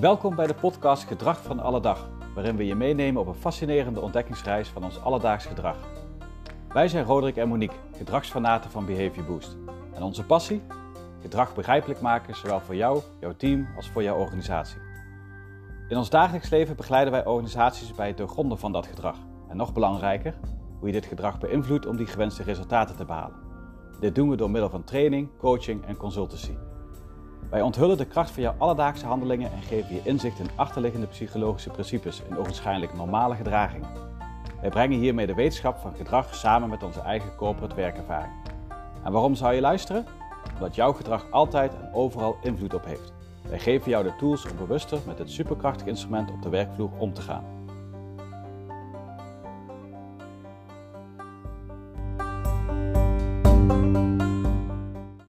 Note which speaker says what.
Speaker 1: Welkom bij de podcast Gedrag van alle dag, waarin we je meenemen op een fascinerende ontdekkingsreis van ons alledaags gedrag. Wij zijn Roderick en Monique, gedragsfanaten van Behavior Boost. En onze passie? Gedrag begrijpelijk maken, zowel voor jou, jouw team als voor jouw organisatie. In ons dagelijks leven begeleiden wij organisaties bij het doorgronden van dat gedrag. En nog belangrijker, hoe je dit gedrag beïnvloedt om die gewenste resultaten te behalen. Dit doen we door middel van training, coaching en consultancy. Wij onthullen de kracht van jouw alledaagse handelingen en geven je inzicht in achterliggende psychologische principes en ogenschijnlijk normale gedragingen. Wij brengen hiermee de wetenschap van gedrag samen met onze eigen corporate werkervaring. En waarom zou je luisteren? Omdat jouw gedrag altijd en overal invloed op heeft. Wij geven jou de tools om bewuster met dit superkrachtige instrument op de werkvloer om te gaan.